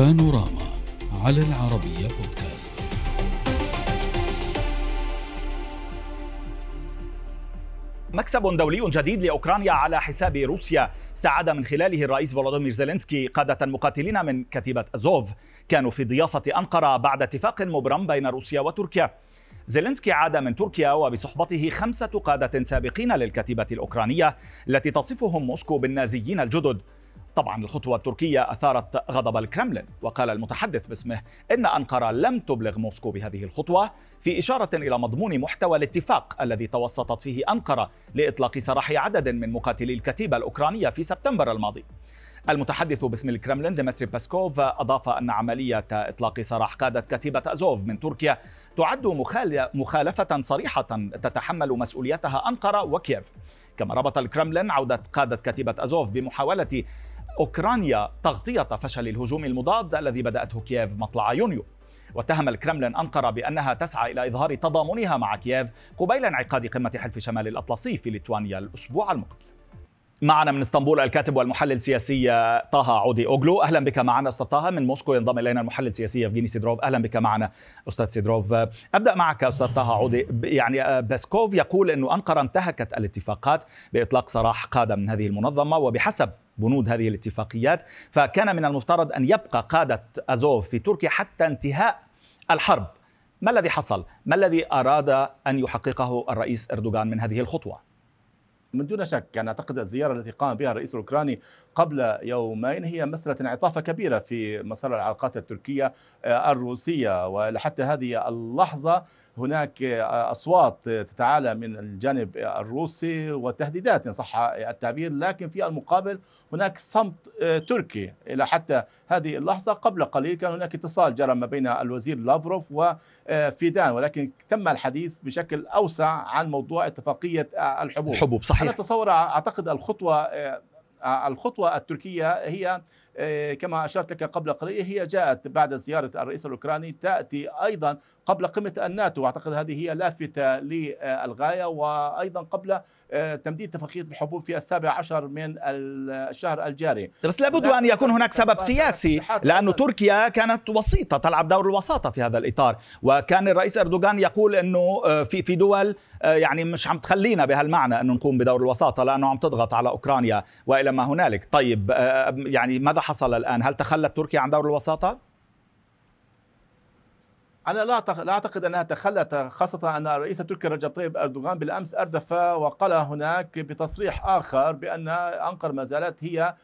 بانوراما على العربية بودكاست. مكسب دولي جديد لأوكرانيا على حساب روسيا. استعاد من خلاله الرئيس فولوديمير زيلينسكي قادة مقاتلين من كتيبة أزوف. كانوا في ضيافة أنقرة بعد اتفاق مبرم بين روسيا وتركيا. زيلينسكي عاد من تركيا وبصحبته خمسة قادة سابقين للكتيبة الأوكرانية التي تصفهم موسكو بالنازيين الجدد. طبعا الخطوة التركية أثارت غضب الكرملين وقال المتحدث باسمه إن أنقرة لم تبلغ موسكو بهذه الخطوة في إشارة إلى مضمون محتوى الاتفاق الذي توسطت فيه أنقرة لإطلاق سراح عدد من مقاتلي الكتيبة الأوكرانية في سبتمبر الماضي. المتحدث باسم الكرملين ديمتري بيسكوف أضاف أن عملية إطلاق سراح قادة كتيبة أزوف من تركيا تعد مخالفة صريحة تتحمل مسؤوليتها أنقرة وكييف. كما ربط الكرملين عودة قادة كتيبة أزوف بمحاولة أوكرانيا تغطية فشل الهجوم المضاد الذي بدأته كييف مطلع يونيو. واتهم الكرملين أنقرة بأنها تسعى إلى إظهار تضامنها مع كييف قبيل انعقاد قمة حلف شمال الأطلسي في ليتوانيا الأسبوع المقبل. معنا من إسطنبول الكاتب والمحلل السياسي طه عودي أوغلو. أهلا بك معنا أستاذ طه من موسكو. ينضم إلينا المحلل السياسي يفغيني سيدروف. أهلا بك معنا أستاذ سيدروف. أبدأ معك أستاذ طه عودي. يعني باسكوف يقول إنه أنقرة انتهكت الاتفاقات بإطلاق سراح قاده من هذه المنظمة وبحسب بنود هذه الاتفاقيات فكان من المفترض أن يبقى قادة أزوف في تركيا حتى انتهاء الحرب. ما الذي حصل؟ ما الذي أراد أن يحققه الرئيس إردوغان من هذه الخطوة؟ من دون شك يعني أعتقد الزيارة التي قام بها الرئيس الأوكراني قبل يومين هي مسألة انعطافه كبيرة في مسار العلاقات التركية الروسية ولحتى هذه اللحظة هناك أصوات تتعالى من الجانب الروسي وتهديدات إن صح التعبير لكن في المقابل هناك صمت تركي. إلى حتى هذه اللحظة قبل قليل كان هناك اتصال جرى ما بين الوزير لافروف وفيدان ولكن تم الحديث بشكل أوسع عن موضوع اتفاقية الحبوب. الحبوب صحيح. أنا أتصور أعتقد الخطوة الخطوة التركية هي كما أشرت لك قبل قليل هي جاءت بعد زيارة الرئيس الأوكراني تأتي أيضا قبل قمة الناتو. واعتقد هذه هي لافتة للغاية وأيضا قبل تمديد اتفاقيه الحبوب في السابع عشر من الشهر الجاري. بس لابد أن يكون هناك سبب سياسي لأن تركيا كانت وسيطة تلعب دور الوساطة في هذا الإطار. وكان الرئيس إردوغان يقول إنه في في دول يعني مش عم تخلينا بهالمعنى انه نقوم بدور الوساطة لأنه عم تضغط على أوكرانيا وإلى ما هنالك. طيب يعني ماذا حصل الآن؟ هل تخلت تركيا عن دور الوساطة؟ أنا لا لا أعتقد أنها تخلت خاصة أن الرئيس التركي رجب طيب أردوغان بالأمس أردف وقال هناك بتصريح آخر بأن أنقرة ما زالت هي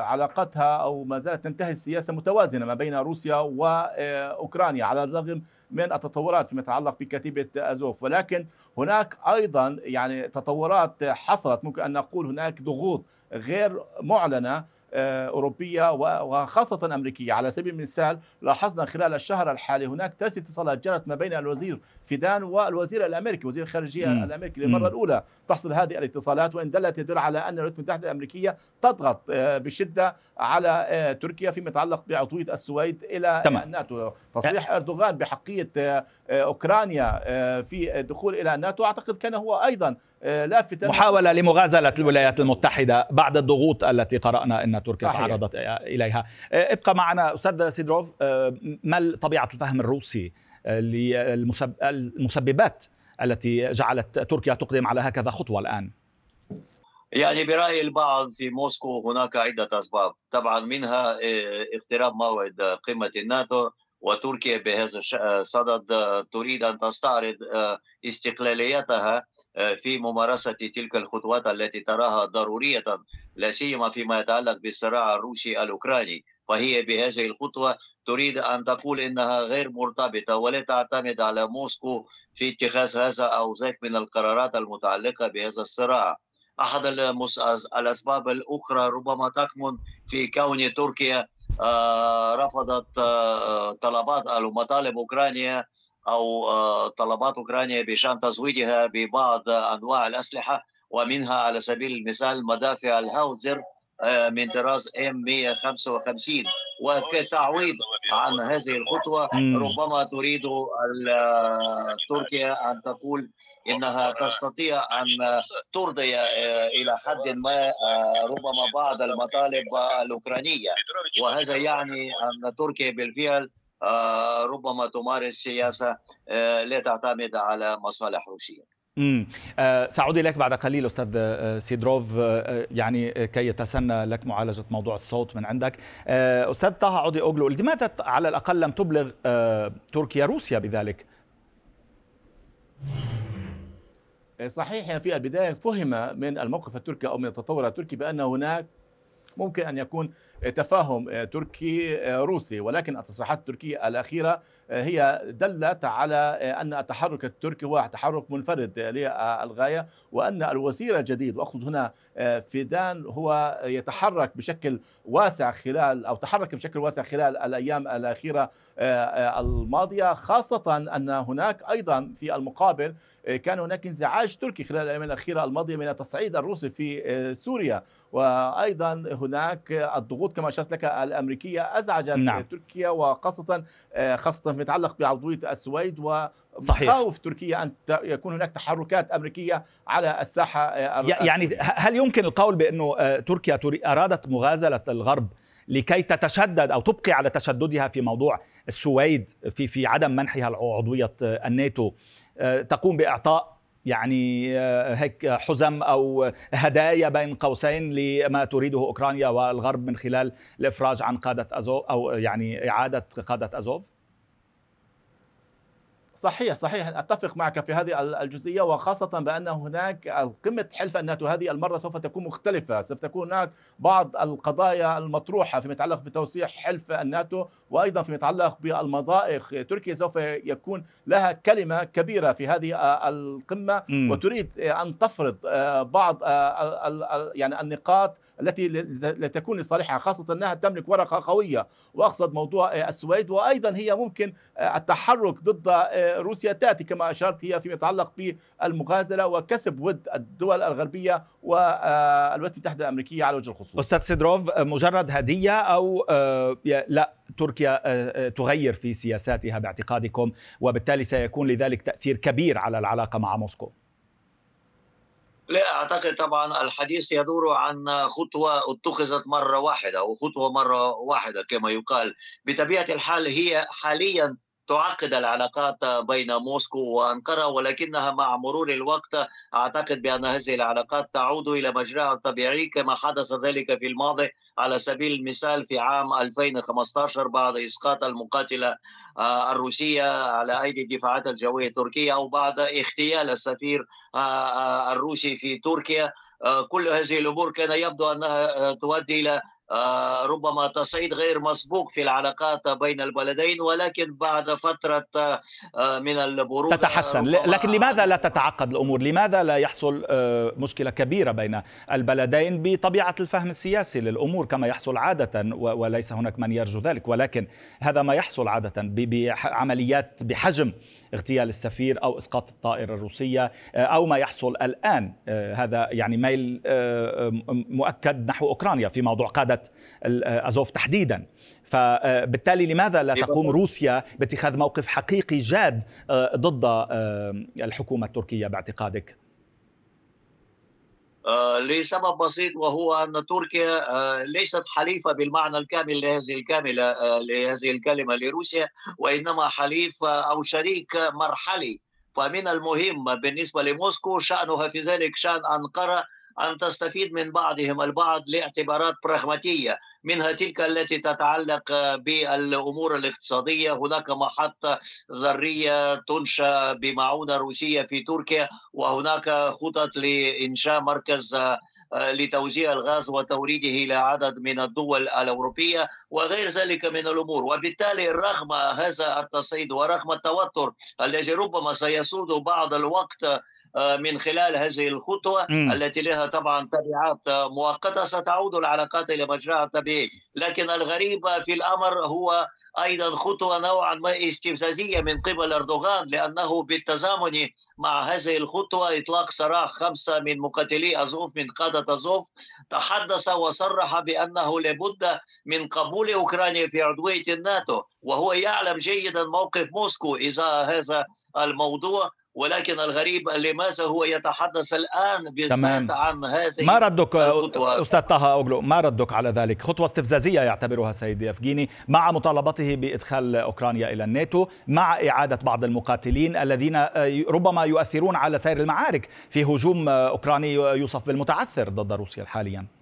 علاقتها أو ما زالت تنتهي السياسة متوازنة ما بين روسيا وأوكرانيا على الرغم من التطورات فيما يتعلق بكتيبة أزوف. ولكن هناك أيضا يعني تطورات حصلت. ممكن أن نقول هناك ضغوط غير معلنة أوروبية وخاصة أمريكية على سبيل المثال لاحظنا خلال الشهر الحالي هناك ثلاث اتصالات جرت ما بين الوزير فيدان والوزير الأمريكي وزير الخارجية م. الأمريكي للمرة الأولى تحصل هذه الاتصالات وإن دلت يدل على أن الولايات المتحدة الأمريكية تضغط بشدة على تركيا فيما يتعلق بعضوية السويد إلى تمام. الناتو تصريح أردوغان بحقية أوكرانيا في الدخول إلى الناتو أعتقد كان هو أيضا لافتا محاولة لمغازلة الولايات المتحدة بعد الضغوط التي قرأنا أن تركيا صحيح. تعرضت إليها. ابقى معنا. أستاذ سيدروف ما طبيعة الفهم الروسي للمسببات التي جعلت تركيا تقدم على هكذا خطوة الآن؟ يعني برأي البعض في موسكو هناك عدة أسباب. طبعا منها اقتراب موعد قمة الناتو. وتركيا بهذا الصدد تريد أن تستعرض استقلاليتها في ممارسة تلك الخطوات التي تراها ضرورية لا سيما فيما يتعلق بالصراع الروسي الأوكراني وهي بهذه الخطوة تريد أن تقول إنها غير مرتبطة ولا تعتمد على موسكو في اتخاذ هذا أو ذاك من القرارات المتعلقة بهذا الصراع. أحد الأسباب الأخرى ربما تكمن في كون تركيا رفضت طلبات أو مطالب أوكرانيا أو طلبات أوكرانيا بشأن تزويدها ببعض أنواع الأسلحة ومنها على سبيل المثال مدافع الهاوزر من طراز ام 155 وكتعويض. عن هذه الخطوة ربما تريد تركيا أن تقول إنها تستطيع أن ترضي إلى حد ما ربما بعض المطالب الأوكرانية. وهذا يعني أن تركيا بالفعل ربما تمارس سياسة لا تعتمد على مصالح روسيا امم سأعود إليك بعد قليل أستاذ آه، سيدروف. آه، يعني كي يتسنى لك معالجة موضوع الصوت من عندك. أستاذ طه عودي أوغلو لماذا على الأقل لم تبلغ تركيا روسيا بذلك؟ صحيح في البداية فهم من الموقف التركي أو من التطور التركي بأن هناك ممكن أن يكون تفاهم آه، تركي آه، روسي. ولكن التصريحات التركية الأخيرة آه، هي دلت على أن التحرك التركي هو تحرك منفرد للغاية وأن الوزير الجديد وأقصد هنا فيدان هو يتحرك بشكل واسع خلال أو تحرك بشكل واسع خلال الأيام الأخيرة الماضية. خاصة أن هناك أيضا في المقابل كان هناك انزعاج تركي خلال الأيام الأخيرة الماضية من التصعيد الروسي في سوريا. وأيضا هناك الضغوط كما أشرت لك الأمريكية أزعجت نعم. تركيا وخاصة خاصة فيما يتعلق بعضوية السويد. ومخاوف تركيا أن يكون هناك تحركات أمريكية على الساحة يعني هل يمكن القول بأنه آه، تركيا أرادت مغازلة الغرب لكي تتشدد أو تبقي على تشددها في موضوع السويد في في عدم منحها عضوية الناتو؟ آه، تقوم بإعطاء يعني آه، هيك حزم أو هدايا بين قوسين لما تريده أوكرانيا والغرب من خلال الإفراج عن قادة ازوف أو يعني إعادة قادة أزوف. صحيح صحيح. أتفق معك في هذه الجزئية وخاصة بأن هناك قمة حلف الناتو هذه المرة سوف تكون مختلفة، سوف تكون هناك بعض القضايا المطروحة فيما يتعلق بتوسيع حلف الناتو وأيضا فيما يتعلق بالمضائق، تركيا سوف يكون لها كلمة كبيرة في هذه القمة وتريد أن تفرض بعض يعني النقاط التي تكون لصالحها خاصة أنها تملك ورقة قوية. وأقصد موضوع السويد وأيضا هي ممكن التحرك ضد روسيا تأتي كما أشرت هي فيما يتعلق بالمغازلة وكسب ود الدول الغربية والولايات المتحدة الأمريكية على وجه الخصوص. أستاذ سيدروف مجرد هدية أو آه، لا تركيا آه، آه، تغير في سياساتها باعتقادكم وبالتالي سيكون لذلك تأثير كبير على العلاقة مع موسكو؟ لا أعتقد طبعا الحديث يدور عن خطوة اتخذت مرة واحدة أو خطوة مرة واحدة كما يقال. بطبيعة الحال هي حاليا تعقد العلاقات بين موسكو وأنقرة ولكنها مع مرور الوقت أعتقد بأن هذه العلاقات تعود إلى مجراها الطبيعي كما حدث ذلك في الماضي على سبيل المثال في عام 2015 بعد إسقاط المقاتلة آه، الروسية على أيدي الدفاعات الجوية التركيه أو بعد اغتيال السفير آه، آه، الروسي في تركيا. كل هذه الأمور كان يبدو أنها تؤدي إلى ربما تصعيد غير مسبوق في العلاقات بين البلدين ولكن بعد فترة آه، من البرود تتحسن. لكن لماذا لا تتعقد الأمور؟ لماذا لا يحصل آه، مشكلة كبيرة بين البلدين بطبيعة الفهم السياسي للأمور كما يحصل عادة وليس هناك من يرجو ذلك؟ ولكن هذا ما يحصل عادة بعمليات بحجم اغتيال السفير أو إسقاط الطائرة الروسية آه، أو ما يحصل الآن. آه، هذا يعني ميل آه، مؤكد نحو أوكرانيا في موضوع قادة ازوف تحديدا. فبالتالي لماذا لا تقوم روسيا باتخاذ موقف حقيقي جاد ضد الحكومة التركية باعتقادك؟ آه، لسبب بسيط وهو أن تركيا آه، ليست حليفة بالمعنى الكامل لهذه الكاملة آه، لهذه الكلمة لروسيا وإنما حليف أو شريك مرحلي. فمن المهم بالنسبة لموسكو شأنها في ذلك شأن انقره أن تستفيد من بعضهم البعض لاعتبارات براغماتيه منها تلك التي تتعلق بالأمور الاقتصادية. هناك محطة ذرية تنشأ بمعونة روسية في تركيا وهناك خطط لإنشاء مركز آه، لتوزيع الغاز وتوريده إلى عدد من الدول الأوروبية وغير ذلك من الأمور. وبالتالي رغم هذا التصعيد ورغم التوتر الذي ربما سيسود بعض الوقت من خلال هذه الخطوة م. التي لها طبعا تبعات مؤقتة ستعود العلاقات إلى مجراها الطبيعي. لكن الغريب في الأمر هو أيضا خطوة نوعا ما استفزازية من قبل أردوغان لأنه بالتزامن مع هذه الخطوة إطلاق سراح خمسة من مقاتلي أزوف من قادة أزوف تحدث وصرح بأنه لابد من قبول أوكرانيا في عضوية الناتو. وهو يعلم جيدا موقف موسكو إذا هذا الموضوع. ولكن الغريب لماذا هو يتحدث الآن بالذات عن هذه ما ردك أستاذ طه أوغلو ما ردك على ذلك؟ خطوة استفزازية يعتبرها سيد يفجيني مع مطالبته بإدخال أوكرانيا إلى الناتو مع إعادة بعض المقاتلين الذين ربما يؤثرون على سير المعارك في هجوم أوكراني يوصف بالمتعثر ضد روسيا حاليا.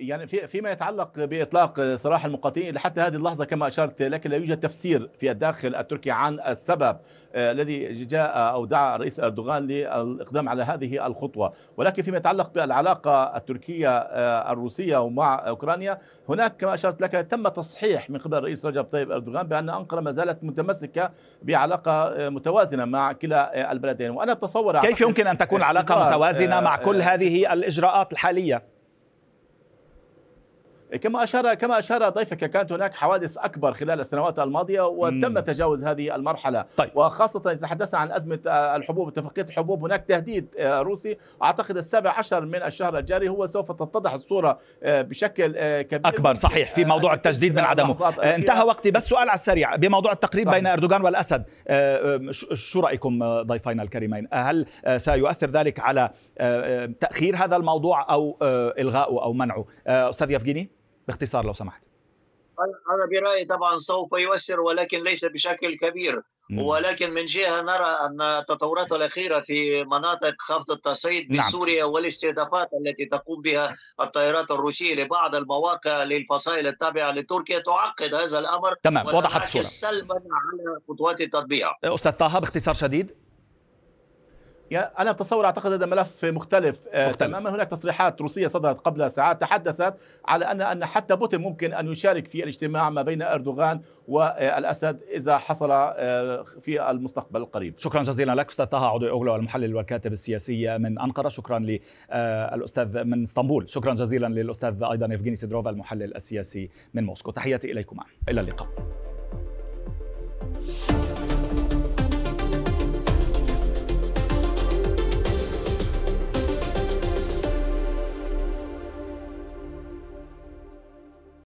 يعني في فيما يتعلق بإطلاق سراح المقاتلين لحتى هذه اللحظة كما أشرت لكن لا يوجد تفسير في الداخل التركي عن السبب آه، الذي جاء أو دعا الرئيس أردوغان للإقدام على هذه الخطوة. ولكن فيما يتعلق بالعلاقة التركية آه، الروسية ومع أوكرانيا هناك كما أشرت لك تم تصحيح من قبل الرئيس رجب طيب أردوغان بأن أنقرة ما زالت متمسكة بعلاقة آه، متوازنة مع كلا البلدين. وأنا أتصور كيف يمكن أن تكون علاقة متوازنة مع كل هذه الإجراءات الحالية؟ كما اشار كما أشار ضيفك كانت هناك حوادث أكبر خلال السنوات الماضية وتم تجاوز هذه المرحلة. طيب. وخاصة إذا تحدثنا عن أزمة الحبوب اتفاقية الحبوب هناك تهديد آه، روسي. أعتقد السابع عشر من الشهر الجاري هو سوف تتضح الصورة آه، بشكل آه، كبير. أكبر صحيح في موضوع التجديد من عدمه. انتهى وقتي بس سؤال على السريع. بموضوع التقريب صحيح. بين أردوغان والأسد شو رأيكم ضيفينا الكريمين؟ هل سيؤثر ذلك على تأخير هذا الموضوع أو الغائه أو منعه؟ أستاذ يفجيني؟ باختصار لو سمحت. أنا برأيي طبعا سوف يؤثر ولكن ليس بشكل كبير. ولكن من جهة نرى أن التطورات الأخيرة في مناطق خفض التصعيد. بسوريا نعم. والاستهدافات التي تقوم بها الطائرات الروسية لبعض المواقع للفصائل التابعة لتركيا تعقد هذا الأمر تمام وضحت الصورة. سلبا على خطوات التطبيع. أستاذ طه باختصار شديد. أنا أتصور أعتقد هذا ملف مختلف, آه، مختلف. تماما هناك تصريحات روسية صدرت قبل ساعات تحدثت على ان أن حتى بوتين ممكن أن يشارك في الاجتماع ما بين إردوغان والأسد إذا حصل آه، في المستقبل القريب. شكرا جزيلا لك أستاذ طه عضو اوغلو المحلل والكاتب السياسي من أنقرة، شكرا للاستاذ آه، من إسطنبول، شكرا جزيلا للأستاذ أيضا يفغيني سيدروفا المحلل السياسي من موسكو، تحياتي إليكما إلى اللقاء.